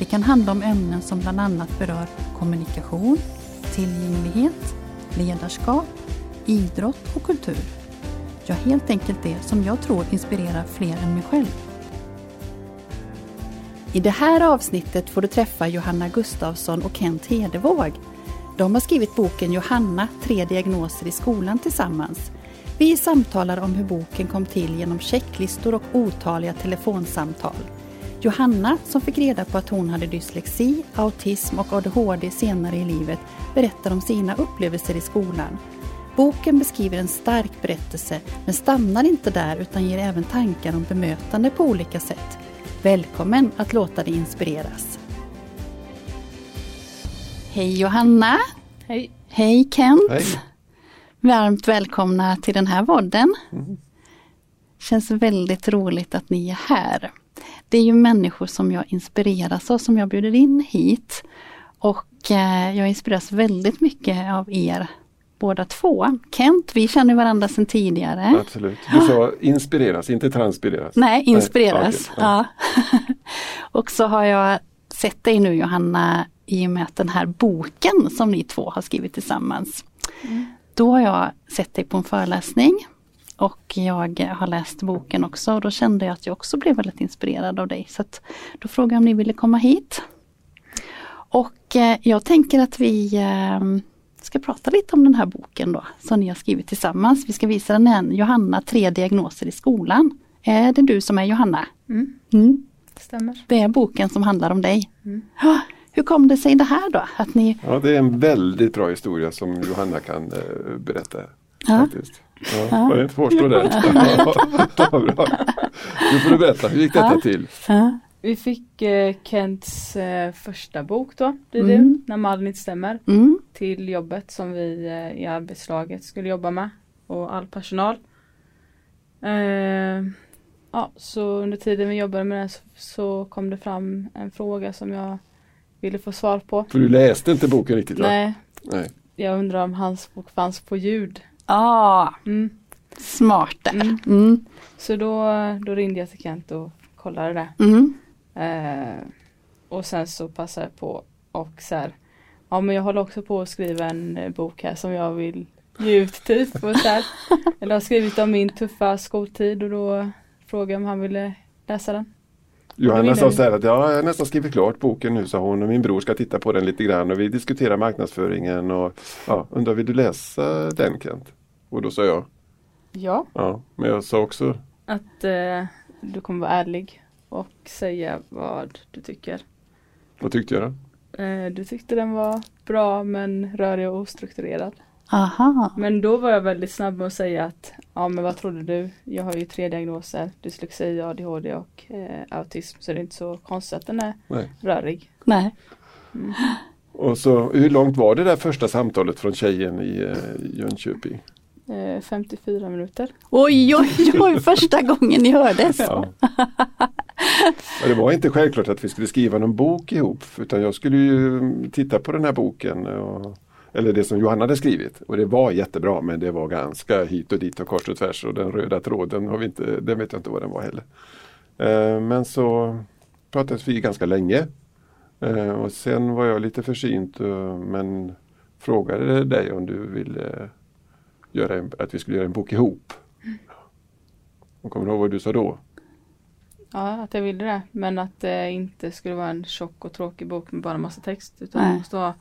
Det kan handla om ämnen som bland annat berör kommunikation, tillgänglighet, ledarskap, idrott och kultur. Ja, helt enkelt det som jag tror inspirerar fler än mig själv. I det här avsnittet får du träffa Johanna Gustafsson och Kent Hedevåg. De har skrivit boken Johanna, tre diagnoser i skolan tillsammans. Vi samtalar om hur boken kom till genom checklistor och otaliga telefonsamtal. Johanna, som fick reda på att hon hade dyslexi, autism och ADHD senare i livet, berättar om sina upplevelser i skolan. Boken beskriver en stark berättelse, men stannar inte där utan ger även tankar om bemötande på olika sätt. Välkommen att låta dig inspireras. Hej Johanna! Hej! Hej Kent! Hej. Varmt välkomna till den här vodden. Känns väldigt roligt att ni är här. Det är ju människor som jag inspireras av som jag bjuder in hit. Och eh, jag inspireras väldigt mycket av er båda två. Kent, vi känner varandra sedan tidigare. Absolut. Du sa inspireras, inte transpireras. Nej, inspireras. okej, ja. ja. och så har jag sett dig nu Johanna i och med att den här boken som ni två har skrivit tillsammans. Då har jag sett dig på en föreläsning och jag har läst boken också och då kände jag att jag också blev väldigt inspirerad av dig. Så att då frågade jag om ni ville komma hit. Och eh, jag tänker att vi eh, ska prata lite om den här boken då som ni har skrivit tillsammans. Vi ska visa den igen. Johanna, tre diagnoser i skolan. Är det du som är Johanna? Mm, Mm. det stämmer. Det är boken som handlar om dig. Mm. Hur kom det sig det här då? Att ni, Ja, det är en väldigt bra historia som Johanna kan eh, berätta. Ja. Faktiskt. Ja, Var det inte påstå det? Ja. Nu får du berätta, hur gick detta Ja. till? ja, Vi fick eh, Kents eh, första bok då, blir Mm. det, När Malin inte stämmer, mm, till jobbet som vi eh, i arbetslaget skulle jobba med och all personal. Eh, ja, så under tiden vi jobbade med det så, så kom det fram en fråga som jag ville få svar på. För du läste inte boken riktigt va? Nej, Nej. jag undrar om hans bok fanns på ljud. Ah, Mm. smart där. Mm. Mm, Så då, då ringde jag till Kent och kollade det. mm, Eh, och sen så passade jag på och så här, ja men jag håller också på att skriva en eh, bok här som jag vill ge ut typ. Och så här. Eller har skrivit om min tuffa skoltid och då frågade jag om han ville läsa den. Johanna sa så här att ja, jag har nästan skrivit klart boken nu sa hon och min bror ska titta på den lite grann och vi diskuterar marknadsföringen och ja, undrar vill du läsa den Kent? Och då sa jag Ja. ja, men jag sa också Att eh, du kommer vara ärlig och säga vad du tycker. vad tyckte jag då? Eh, du tyckte den var bra men rörig och ostrukturerad. aha, Men då var jag väldigt snabb med att säga att ja men vad trodde du? Jag har ju tre diagnoser, dyslexi, ADHD och eh, autism så det är inte så konstigt att den är Nej. rörig. nej. Mm. Och så hur långt var det där första samtalet från tjejen i eh, Jönköping? Eh, 54 minuter. Oj, oj, oj, första gången ni hördes. Ja. Det var inte självklart att vi skulle skriva någon bok ihop utan jag skulle ju titta på den här boken och, eller det som Johanna hade skrivit och det var jättebra men det var ganska hit och dit och kors och tvärs och den röda tråden har vi inte, den vet jag inte vad den var heller. Eh, Men så pratades vi ganska länge Eh, och sen var jag lite försynt eh, men frågade dig om du ville göra en, att vi skulle göra en bok ihop. Och kommer du ihåg vad du sa då? Ja, att jag ville det. Men att det inte skulle vara en tjock och tråkig bok med bara massa text. Utan Nej. det måste vara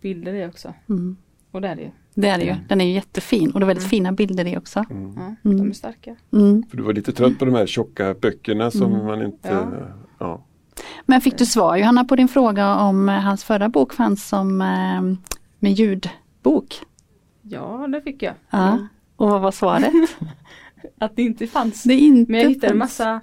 bilder i också. Mm. Och det är det ju. Det är det ju. Den är ju jättefin och det är väldigt Mm. fina bilder i också. Mm. Ja, Mm. De är starka. Mm. För du var lite trött på de här tjocka böckerna som Mm. man inte... Ja. Ja. Men fick du svar Johanna på din fråga om eh, hans förra bok fanns som eh, med ljudbok? Ja, det fick jag. Ja. Och vad var svaret? Att det inte fanns. Det inte Men jag hittade en fanns. massa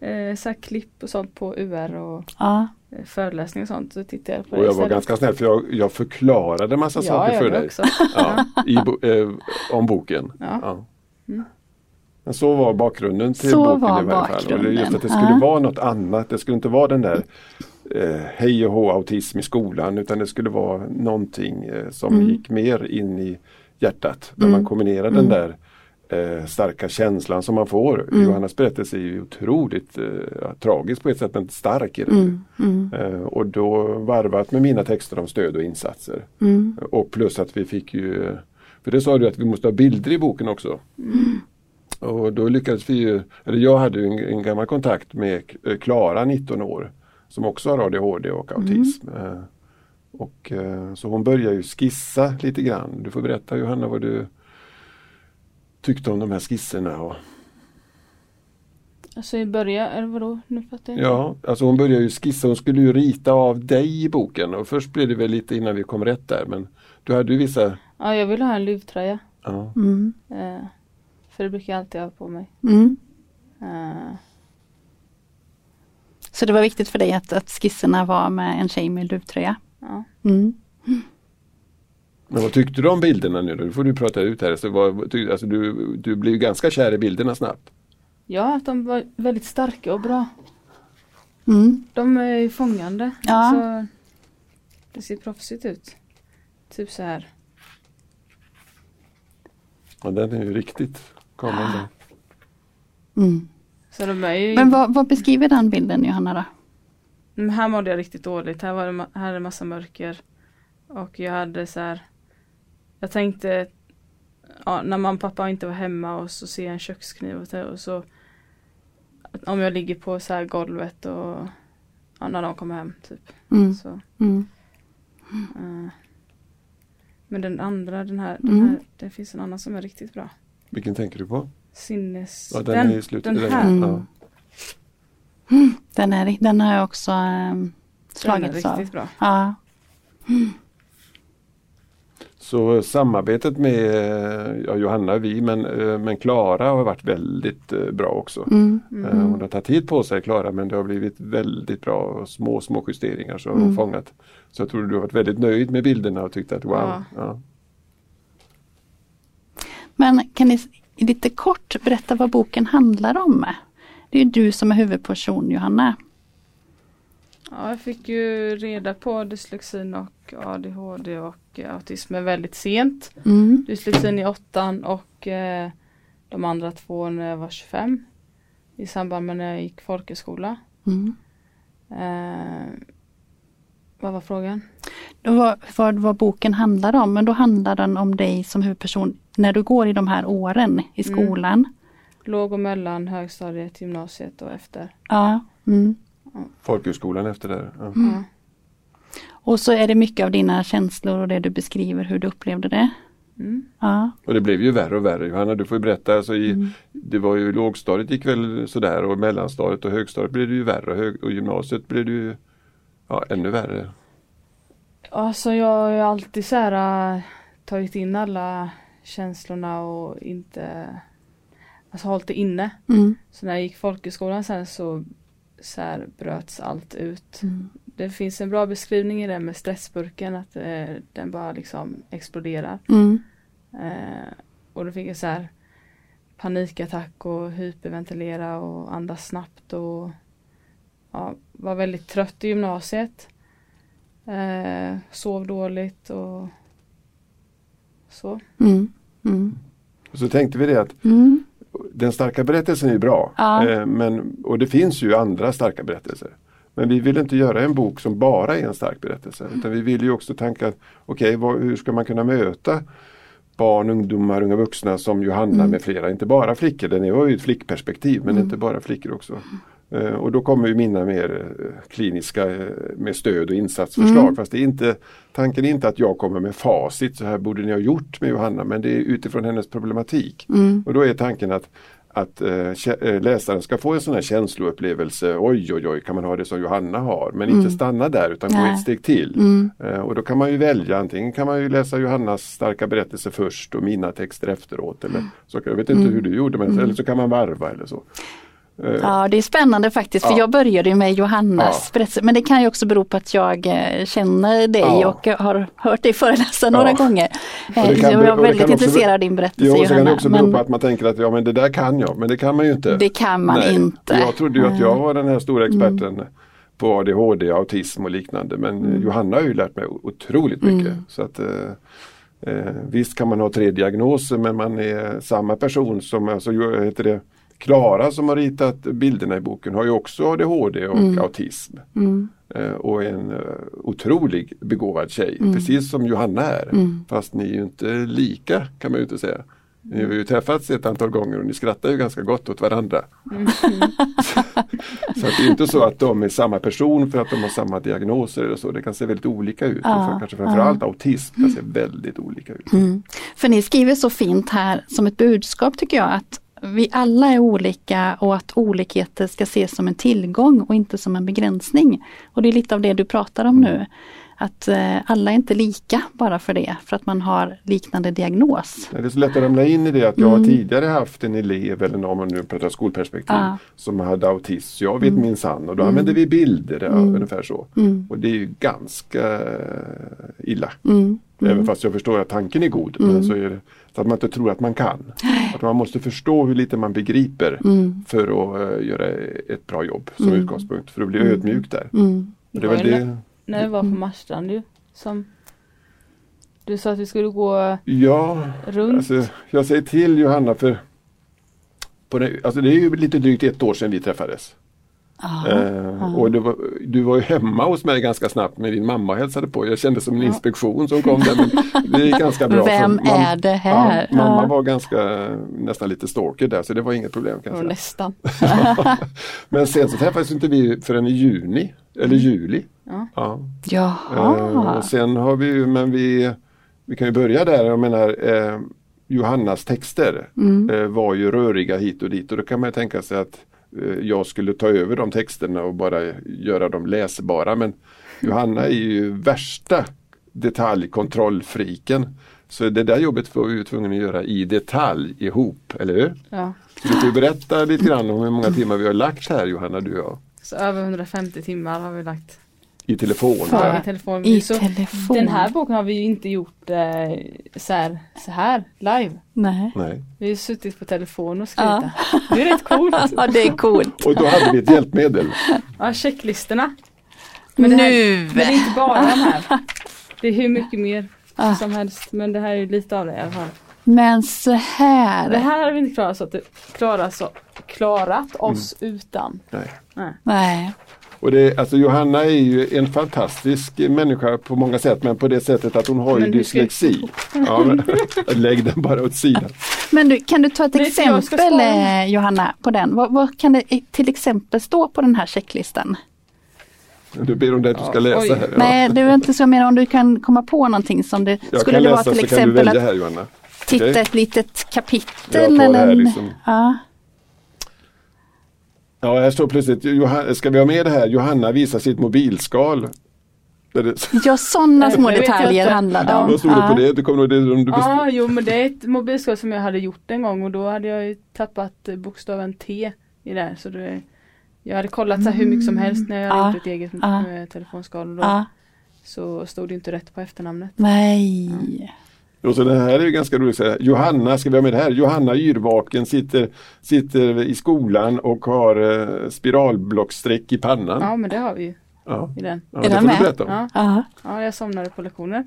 eh, så här klipp och sånt på UR och Ja, eh, föreläsning och sånt så tittade jag på det Och jag var istället. ganska snäll för jag, jag förklarade massa Ja, saker jag för dig. också. Ja, i, bo- eh, om boken. Ja. Ja. Mm. Men så var bakgrunden till Så boken var i varje fall. Och det är just att det skulle vara något annat. Det skulle inte vara den där eh, hej och hå autism i skolan utan det skulle vara någonting eh, som Mm. gick mer in i hjärtat. Där Mm. man kombinerar Mm. den där eh, starka känslan som man får. Mm. Johannas berättelse är ju otroligt eh, tragisk på ett sätt men stark i det. Mm, mm, Eh, och då varvat med mina texter om stöd och insatser. mm, Och plus att vi fick ju, för det sa du att vi måste ha bilder i boken också. Mm. Och då lyckades vi ju, eller jag hade ju en, en gammal kontakt med Klara, 19 år, som också har ADHD och Mm. autism. Eh, Och, eh, så hon börjar ju skissa lite grann. Du får berätta Johanna vad du tyckte om de här skisserna. Och, Alltså i början, eller vadå? Nu fattar jag inte. ja, alltså hon börjar ju skissa, hon skulle ju rita av dig i boken och först blev det väl lite innan vi kom rätt där men du hade ju vissa Ja, jag vill ha en luvtröja. ja. mm, Eh, för det brukar jag alltid ha på mig. mm. Eh, Så det var viktigt för dig att, att skisserna var med en tjej med luvtröja? ja. Mm. Men vad tyckte du om bilderna nu då? Nu får du prata ut här. Så vad, ty, alltså du, du blev ganska kär i bilderna snabbt. ja, att de var väldigt starka och bra. Mm. De är ju fångande. Ja. Alltså, det ser proffsigt ut. Typ så här. Ja, den är ju riktigt kameran där. Mm. Så de är ju... Men vad, vad beskriver den bilden Johanna då? Men här mådde jag riktigt dåligt. Här var det här är det massa mörker. Och jag hade så här. Jag tänkte. Ja, när mamma och pappa inte var hemma och så ser jag en kökskniv och, så- och så. Om jag ligger på så här golvet och. Ja, när de kommer hem typ. Mm. Så, Mm. eh. Men den andra, den här, den Mm. här. Det finns en annan som är riktigt bra. Vilken tänker du på? Sinnes... Ja, den, är i slutet. den här. Mm. Ja. Den, är, den har jag också ähm, Den är slagits av. riktigt bra. Ja. Så samarbetet med ja, Johanna, vi, men, eh, men Klara har varit väldigt eh, bra också. Mm. Eh, Hon har tagit tid på sig Klara men det har blivit väldigt bra små små justeringar som Mm. hon fångat. Så jag tror du har varit väldigt nöjd med bilderna och tyckt att wow. Ja. Ja. Men kan ni lite kort berätta vad boken handlar om? Det är du som är huvudperson Johanna. Ja, jag fick ju reda på dyslexin och ADHD och eh, autism väldigt sent. Mm. Dyslexin i åttan och eh, de andra två när jag var 25. I samband med när jag gick folkhögskola. Mm. Eh, vad var frågan? Var, vad, vad boken handlar om, men då handlar den om dig som huvudperson när du går i de här åren i Mm. skolan. Låg och mellan högstadiet, gymnasiet och efter. Ja. Mm. Folkhögskolan efter det. Ja. Ja. Och så är det mycket av dina känslor och det du beskriver hur du upplevde det. Mm. Ja. Och det blev ju värre och värre. Johanna du får ju berätta. Alltså i, Mm. Det var ju lågstadiet gick väl sådär och mellanstadiet och högstadiet blev det ju värre och, hög, och gymnasiet blev det ju ja, ännu värre. Alltså jag har ju alltid så här äh, tagit in alla känslorna och inte Alltså hållit det inne. Mm. Så när jag gick folkhögskolan sen så, så här bröts allt ut. Mm. Det finns en bra beskrivning i det med stressburken att eh, den bara liksom exploderar. Mm. Eh, och då fick jag så här panikattack och hyperventilera och andas snabbt och ja, var väldigt trött i gymnasiet. Eh, sov dåligt och så. Mm. Mm. Och så tänkte vi det att Mm. den starka berättelsen är bra. Ja. Eh, men, och det finns ju andra starka berättelser. Men vi vill inte göra en bok som bara är en stark berättelse. Utan vi vill ju också tänka, okej vad- hur ska man kunna möta barn, ungdomar, unga vuxna som Johanna Mm. med flera. Inte bara flickor, den var ju ett flickperspektiv men Mm. inte bara flickor också. Eh, och då kommer ju mina mer eh, kliniska eh, med stöd och insatsförslag. Mm. Fast det är inte, tanken är inte att jag kommer med facit, så här borde ni ha gjort med Johanna. Men det är utifrån hennes problematik. Mm. Och då är tanken att, att läsaren ska få en sån här känsloupplevelse. Oj, oj, oj, kan man ha det som Johanna har? Men Mm. inte stanna där utan gå Nej. ett steg till. Mm. Eh, och då kan man ju välja, antingen kan man ju läsa Johannas starka berättelse först och mina texter efteråt. Eller så, jag vet inte Mm. hur du gjorde, men, Mm. eller så kan man varva eller så. Eh, Ja, det är spännande faktiskt för Ja. jag började med Johannas Ja. berättelse. Men det kan ju också bero på att jag eh, känner dig Ja. och har hört dig föreläsa några gånger. Eh, kan Jag var väldigt kan intresserad av din berättelse Jo, kan det Johanna. också bero på att man tänker att ja men det där kan jag, men det kan man ju inte. det kan man Nej. inte. Jag trodde ju att jag var den här stora experten Mm. på ADHD, autism och liknande men Johanna har ju lärt mig otroligt mycket. Mm. Så att, eh, visst kan man ha tre diagnoser men man är samma person som, alltså, heter det, Klara som har ritat bilderna i boken har ju också ADHD och autism. Mm. Eh, och en uh, otrolig begåvad tjej, Mm. precis som Johanna är. Fast ni är ju inte lika kan man ju inte säga. Ni har ju träffats ett antal gånger och ni skrattar ju ganska gott åt varandra. så att det är inte så att de är samma person för att de har samma diagnoser eller så. Det kan se väldigt olika ut. Ja, och kanske framförallt autism kan se väldigt olika ut. Mm. För ni skriver så fint här som ett budskap tycker jag att vi alla är olika och att olikheter ska ses som en tillgång och inte som en begränsning. Och det är lite av det du pratar om nu. Att eh, alla är inte lika bara för det, för att man har liknande diagnos. Det är så lätt att ramla in i det att jag Mm. har tidigare haft en elev, eller någon man nu pratar skolperspektiv, Ja. som hade autism. Jag vet minsann och då använde vi bilder, ja, ungefär så. Mm. Och det är ju ganska eh, illa. Mm. Även fast jag förstår att tanken är god. Men så är det så att man inte tror att man kan. Att man måste förstå hur lite man begriper Mm. för att eh, göra ett bra jobb som utgångspunkt. För att bli ödmjuk där. Mm. Och det är väl det. När vi var på Marstrand ju. Som du sa att vi skulle gå Ja, runt. alltså, jag säger till Johanna för på det, alltså det är ju lite drygt ett år sedan vi träffades. Eh, och det var, du var ju hemma hos mig ganska snabbt med din mamma hälsade på. Jag kände som en inspektion som kom där. Men det är ganska bra. Vem mam- är det här? Ja, mamma Ja. var ganska nästan lite stalker där så det var inget problem. Kan jag nästan. Men sen så träffades inte vi förrän i juni eller juli. Ja. Ja. Jaha. Eh, och sen har vi ju, men vi, vi kan ju börja där, jag menar eh, Johannas texter Mm. eh, var ju röriga hit och dit och då kan man ju tänka sig att jag skulle ta över de texterna och bara göra dem läsbara men Johanna är ju värsta detaljkontrollfriken. Så det där jobbet var vi tvungna att göra i detalj ihop, eller hur? Ja. Så du berätta lite grann om hur många timmar vi har lagt här Johanna, du och jag. Så över 150 timmar har vi lagt I telefon. Där. i telefon. I så telefon. Den här boken har vi ju inte gjort eh, så, här, så här live. Nej. Nej. Vi har ju suttit på telefon och skrivit. Det är rätt coolt. Ja, det är coolt. Och då hade vi ett hjälpmedel. Ja, checklistorna. Men det, här, Nu! men det är inte bara de här. Det är hur mycket mer Ah. som helst. Men det här är ju lite av det i alla fall. Men så här. Det här hade vi inte klarat, så att, klarat, så, klarat oss utan. Nej. Nej. Nej. Och det, alltså Johanna är ju en fantastisk människa på många sätt men på det sättet att hon har ju Men du dyslexi. Ja, men, lägg den bara åt sidan. Men du, kan du ta ett du, exempel eh, Johanna på den? Vad, vad kan det i- till exempel stå på den här checklistan? Du ber om det att du ska Ja, läsa oj. här. Ja. Nej, det är inte så jag menar om du kan komma på någonting som det jag skulle kan det läsa vara till så kan du exempel välja att här Johanna. titta Okej? ett litet Jag kapitel här eller en- liksom. ja. Ja, här står plötsligt, Johanna, ska vi ha med det här? Johanna visar sitt mobilskal. Där ja, sådana små detaljer handlar det Ja. om. vad stod det på det? Du kommer det? om Du best... Ja, jo men det är ett mobilskal som jag hade gjort en gång och då hade jag ju tappat bokstaven T i det. Så det, jag hade kollat så här hur mycket som helst när jag hade Ja. gjort ett eget Ja. eh, telefonskal. Och då, Ja. Så stod det inte rätt på efternamnet. Nej. Och så det här är ju ganska roligt. Johanna, ska vi ha med det här? Johanna yrvaken sitter, sitter i skolan och har eh, spiralblockstreck i pannan. Ja men det har vi ju Ja. i den. Ja, Är det den med? Ja, Ja. ja jag somnade på lektioner.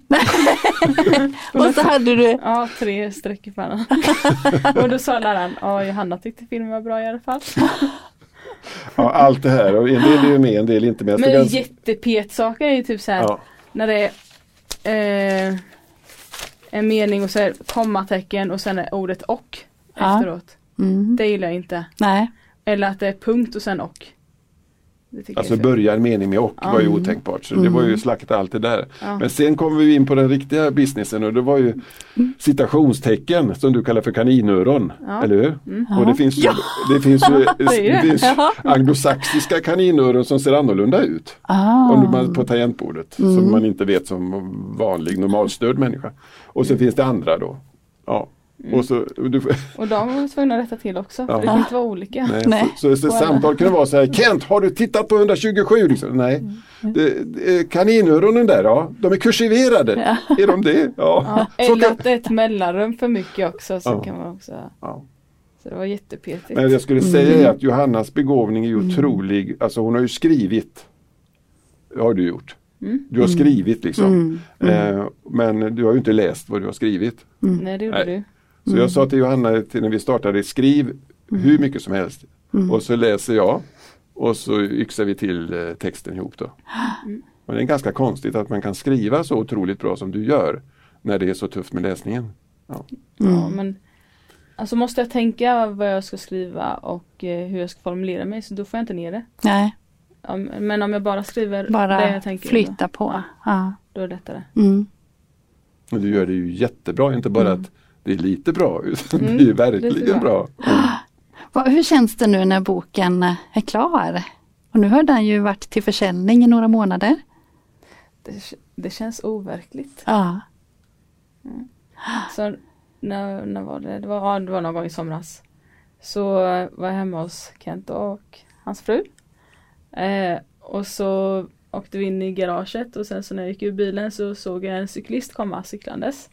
Och så hade du Ja, tre streck i pannan. och då sa läraren, ja Johanna tyckte filmen var bra i alla fall. Ja, allt det här och en del är ju med, en del inte med. Men ganska- jättepetsaker är ju typ så här ja. när det är eh, en mening och så är kommatecken och sen är ordet och Ja. efteråt. mm. Det gillar jag inte. Nej. Eller att det är punkt och sen och. Alltså börja en mening med och var ju otänkbart. Så det var ju slakta allt det där. Ja. Men sen kom vi in på den riktiga businessen och det var ju citationstecken som du kallar för kaninöron. Ja. Eller hur? Och det finns Ja. det finns det finns anglosaxiska kaninöron som ser annorlunda ut. Ah. Om man på tangentbordet som man inte vet som vanlig normalstörd människa. Och så finns det andra då. Ja. Och, så, du, Och de var tvungna att rätta till också. Ja. För det kan inte vara olika. nej, Nej. Så, så, så samtal kunde vara så här, Kent har du tittat på 127? Liksom, nej. Det, det, kaninöronen där, ja, de är kursiverade. Är de det? Ja. Ja, eller kan- att det är ett mellanrum för mycket också. Så Ja. kan man också ja. Så det var jättepetigt. Men jag skulle säga är att Johannas begåvning är ju otrolig. Alltså hon har ju skrivit. Det har du gjort. Mm. Du har skrivit liksom. Mm. Eh, men du har ju inte läst vad du har skrivit. Nej det gjorde Nej. du. Så jag sa till Johanna till när vi startade, skriv hur mycket som helst. Och så läser jag och så yxar vi till eh, texten ihop då. Och det är ganska konstigt att man kan skriva så otroligt bra som du gör när det är så tufft med läsningen. Ja. Ja, men Alltså måste jag tänka vad jag ska skriva och eh, hur jag ska formulera mig så då får jag inte ner det. Nej, Ja, men om jag bara skriver det bara jag tänker flyta på. Ja. Ja. Då är det lättare. Mm. Du gör det ju jättebra, inte bara att det är lite bra utan Mm, det är det är verkligen bra. Vad- Hur känns det nu när boken är klar? Och nu har den ju varit till försäljning i några månader. Det, det känns overkligt. Ja. Så när, när var det? Det var, ja, det var någon gång i somras. Så eh, var jag hemma hos Kent och hans fru. Eh, och så åkte vi in i garaget och sen så när jag gick ur bilen så såg jag en cyklist komma cyklandes.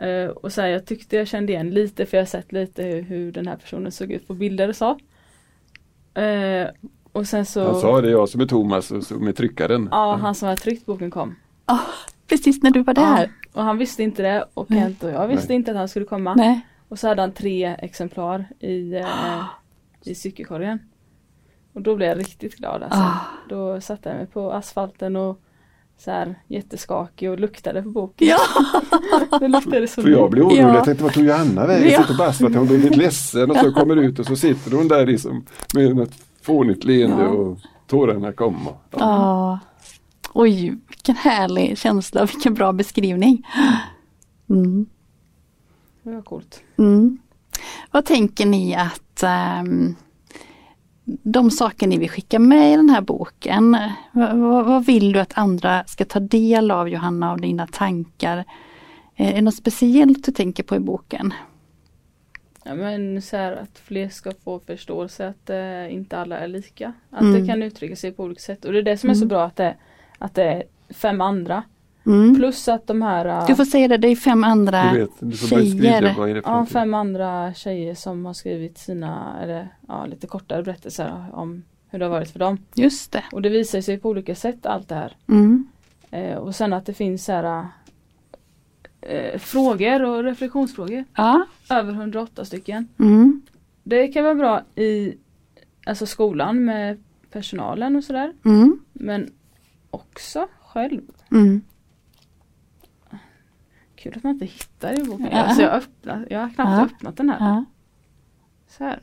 Eh, och så här, jag tyckte jag kände igen lite för jag har sett lite hur, hur den här personen såg ut på bilder och så. Eh, och sen så Han sa det, jag som är Thomas och så med tryckaren. Ja, han som hade tryckt boken kom. Ah, precis när du var där. Ja, och han visste inte det och Kent och jag visste Nej. inte att han skulle komma. Nej. Och så hade han tre exemplar i, eh, i cykelkorgen. Och då blev jag riktigt glad alltså. Ah. Då satte jag mig på asfalten och så här jätteskakig och luktade på boken. Ja. det luktade så För jag blev orolig, Ja. jag tänkte vad tog Johanna vägen? Ja. Jag sitter på asfalten, hon blir lite ledsen och så kommer ut och så sitter hon där liksom med något fånigt leende Ja. och tårarna kommer. Ja. Ja. Oj, vilken härlig känsla, vilken bra beskrivning. Mm. Det var coolt. Mm. Vad tänker ni att ehm, de saker ni vill skicka med i den här boken, vad, vad, vill du att andra ska ta del av Johanna, av dina tankar? Eh, Är det något speciellt du tänker på i boken? Ja, men så här att fler ska få förståelse att eh, inte alla är lika. Att Mm. det kan uttrycka sig på olika sätt. Och det är det som är så bra att det, att det är fem andra. Mm. Plus att de här eh, Du får säga det, det är fem andra Du vet, tjejer. Ja, fem andra tjejer som har skrivit sina, eller ja, lite kortare berättelser om hur det har varit för dem. Just det. Och det visar sig på olika sätt allt det här. Mm. Eh, och sen att det finns här eh, frågor och reflektionsfrågor. Ja. Över 108 stycken. Mm. Det kan vara bra i alltså skolan med personalen och sådär. Mm. Men också själv. Mm. Kul att man inte hittar i boken. Ja. Alltså jag, öppnat, jag har knappt Ja. öppnat den här. Ja. Så här.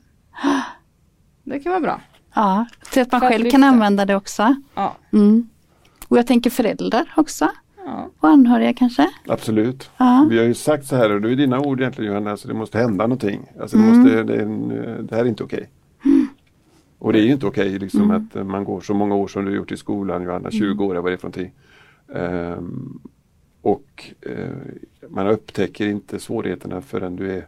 Det kan vara bra. ja, så att man För att själv kan lyfta. använda det också. Ja. Mm. Och jag tänker föräldrar också. ja. Och anhöriga kanske. Absolut. Ja. Vi har ju sagt så här och det är dina ord egentligen Johanna, alltså det måste hända någonting. Alltså det, Mm. måste, det, det här är inte okej. Och det är ju inte okej liksom Mm. att man går så många år som du har gjort i skolan Johanna, 20 år eller vad det är för någonting. Ehm, och eh, man upptäcker inte svårigheterna förrän du är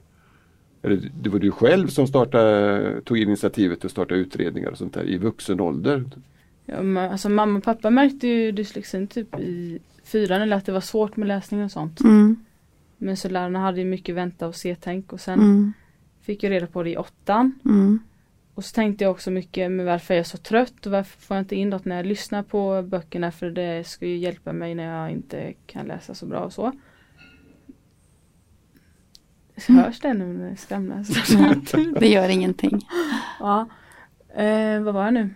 eller det var du själv som startade, tog initiativet att starta utredningar och sånt där i vuxen ålder. Ja, men, alltså mamma och pappa märkte ju dyslexin typ i fyran eller att det var svårt med läsning och sånt. Mm. Men så lärarna hade ju mycket vänta och se tänk och sen Mm. fick jag reda på det i åttan. Mm. Och så tänkte jag också mycket med varför jag är så trött och varför får jag inte in något när jag lyssnar på böckerna för det ska ju hjälpa mig när jag inte kan läsa så bra och så. Hörs det nu när det skramlar? Det gör ingenting. ja. Eh, vad var jag nu?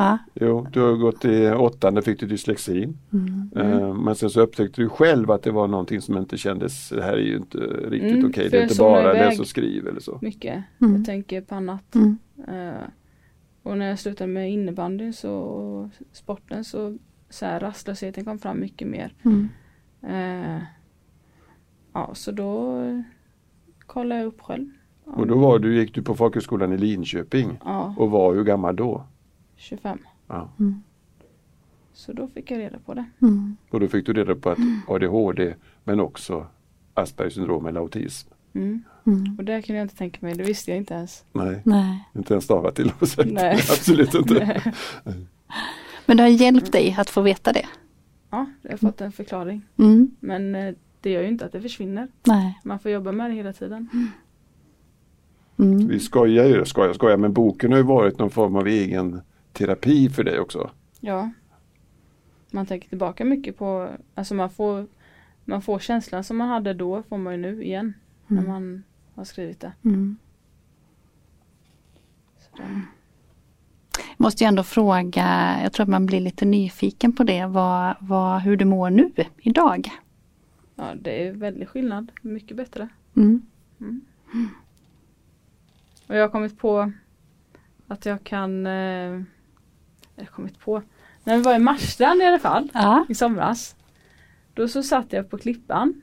Ja. Jo, du har gått i åttan, fick du dyslexin. Mm. Eh, Men sen så upptäckte du själv att det var någonting som inte kändes, det här är ju inte riktigt Mm, okej. Det är inte bara läs och skriv eller så. Mycket. Mm. Jag tänker på annat. Mm. Eh, och när jag slutade med innebandyn så, och sporten så, så här, rastlösheten kom fram mycket mer. Mm. Eh, ja, så då kollade jag upp själv. Och då var du, gick du på folkhögskolan i Linköping Ja, och var hur gammal då? 25. Ja. Mm. Så då fick jag reda på det. Mm. Och då fick du reda på att ADHD men också Aspergers syndrom eller autism. Mm. Mm. Och det kunde jag inte tänka mig, det visste jag inte ens. Nej, Nej. inte ens stava till och sagt. Nej. Absolut inte. Nej. Men det har hjälpt dig att få veta det? Ja, jag har fått en förklaring. Mm. Men eh, det gör ju inte att det försvinner. Nej. Man får jobba med det hela tiden. Mm. Vi skojar ju, skojar, skojar, men boken har ju varit någon form av egen terapi för dig också. Ja. Man tänker tillbaka mycket på, alltså man får man får känslan som man hade då får man ju nu igen. När Mm. man har skrivit det. Mm. Måste ju ändå fråga, jag tror att man blir lite nyfiken på det, vad, vad, hur du mår nu idag? ja, det är väldigt skillnad. Mycket bättre. Mm. Och jag har kommit på att jag kan eh, Jag har kommit på När vi var i Marstrand i alla fall Ja. i somras Då så satt jag på klippan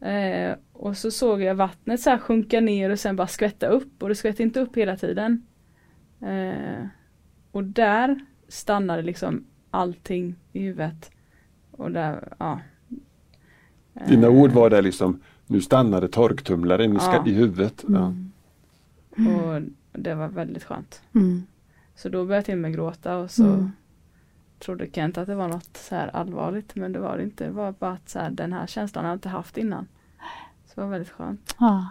eh, Och så såg jag vattnet så här sjunka ner och sen bara skvätta upp och det skvätte inte upp hela tiden eh, Och där stannade liksom allting i huvudet Och där, ja Eh, Dina ord var där liksom, nu stannade torktumlaren Ja. i huvudet. Ja. Mm. Och det var väldigt skönt Mm. Så då började jag till med gråta och så Mm. trodde Kent att det var något så här allvarligt men det var det inte. Det var bara att så här, den här känslan har jag inte haft innan. Så det var väldigt skönt. Ja.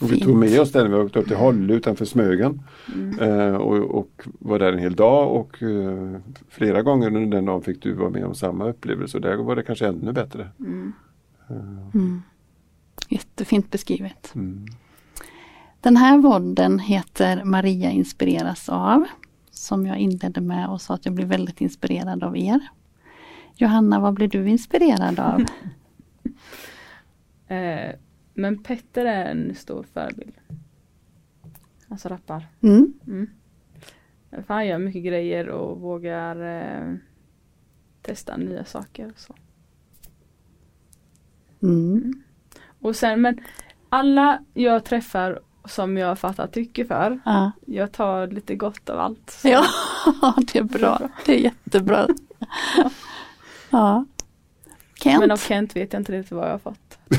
Och vi tog med oss den, vi åkte upp till Hålle utanför Smögen Mm. eh, och, och var där en hel dag och eh, flera gånger under den dagen fick du vara med om samma upplevelse och där var det kanske ännu bättre. Mm. Mm. Jättefint beskrivet. Mm. Den här podden heter Maria inspireras av. Som jag inledde med och sa att jag blir väldigt inspirerad av er. Johanna, vad blir du inspirerad av? Eh, men Petter är en stor förebild. Alltså rappar. Mm. Mm. För han gör mycket grejer och vågar eh, testa nya saker. Och, så. Mm. och sen men alla jag träffar som jag fattar tycker för. Ja. Jag tar lite gott av allt. Så- ja, det är bra. Det är jättebra. Ja. Kent? Men av Kent vet jag inte riktigt vad jag har fått.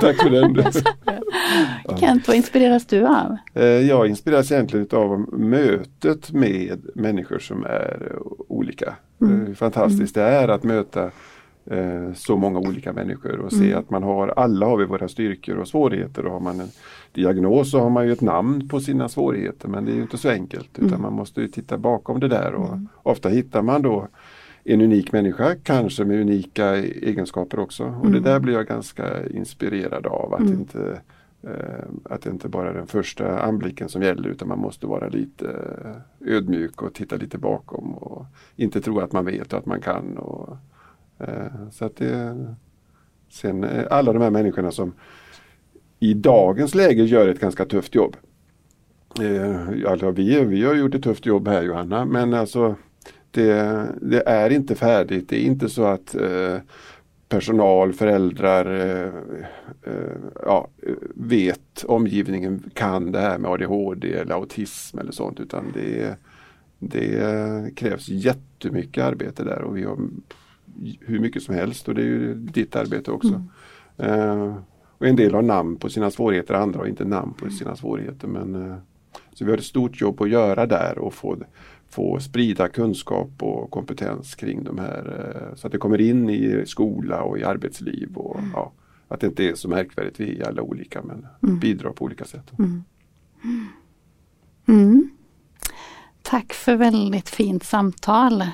Tack för den. Kent, vad inspireras du av? Eh, Jag inspireras egentligen av mötet med människor som är olika. Mm. Eh, Hur fantastiskt det är att möta eh, så många olika människor och se Mm. att man har, alla har vi våra styrkor och svårigheter och har man en diagnos så har man ju ett namn på sina svårigheter men det är ju inte så enkelt utan Mm. man måste ju titta bakom det där och ofta hittar man då en unik människa, kanske med unika egenskaper också. Och det Mm. där blir jag ganska inspirerad av. Att, Mm. inte, eh, att det inte bara är den första anblicken som gäller utan man måste vara lite eh, ödmjuk och titta lite bakom och inte tro att man vet och att man kan. Och, Eh, så att det, sen eh, alla de här människorna som i dagens läge gör ett ganska tufft jobb. Eh, alltså vi, vi har gjort ett tufft jobb här Johanna men alltså det, det är inte färdigt. Det är inte så att eh, personal, föräldrar eh, eh, ja, vet omgivningen kan det här med ADHD eller autism eller sånt utan det, det krävs jättemycket arbete där och vi har hur mycket som helst och det är ju ditt arbete också. Eh, och en del har namn på sina svårigheter, andra har inte namn på sina svårigheter. Men, eh, så vi har ett stort jobb att göra där och få, få sprida kunskap och kompetens kring de här eh, så att det kommer in i skola och i arbetsliv. Och, ja, att det inte är så märkvärdigt, vi är alla olika men Mm. bidrar på olika sätt. Mm. Tack för väldigt fint samtal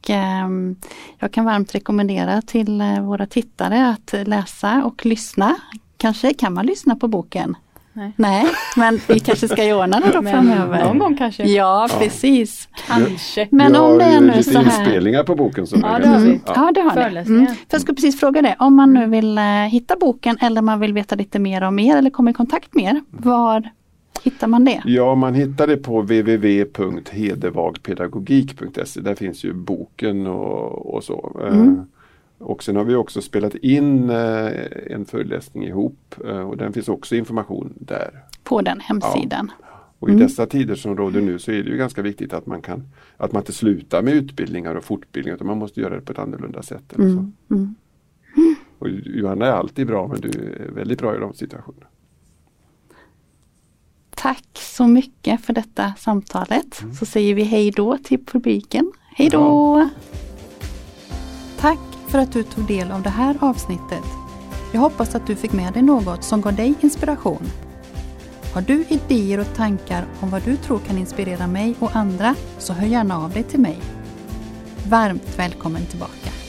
och ehm, jag kan varmt rekommendera till eh, våra tittare att läsa och lyssna. Kanske kan man lyssna på boken? Nej. Nej, men vi kanske ska ordna det då Men framöver. någon gång kanske. Ja, precis. Kanske. Men vi om det är nu så här. inspelningar på boken. Som Ja, det har vi. Ja. Ja, det har ni. Mm. För jag skulle precis fråga det, om man nu vill eh, hitta boken eller man vill veta lite mer om er eller komma i kontakt med er, var hittar man det? Ja, man hittar det på www.hedevagpedagogik.se. Där finns ju boken och, och så. Eh, Mm. Och sen har vi också spelat in eh, en föreläsning ihop eh, och den finns också information där. På den hemsidan. Och i Mm. dessa tider som råder nu så är det ju ganska viktigt att man kan att man inte slutar med utbildningar och fortbildningar utan man måste göra det på ett annorlunda sätt. Mm. Mm. Och Johanna är alltid bra men du är väldigt bra i de situationerna. Tack så mycket för detta samtalet. Mm. Så säger vi hej då till publiken. Hej då! Ja. Tack för att du tog del av det här avsnittet. Jag hoppas att du fick med dig något som gav dig inspiration. Har du idéer och tankar om vad du tror kan inspirera mig och andra så hör gärna av dig till mig. Varmt välkommen tillbaka!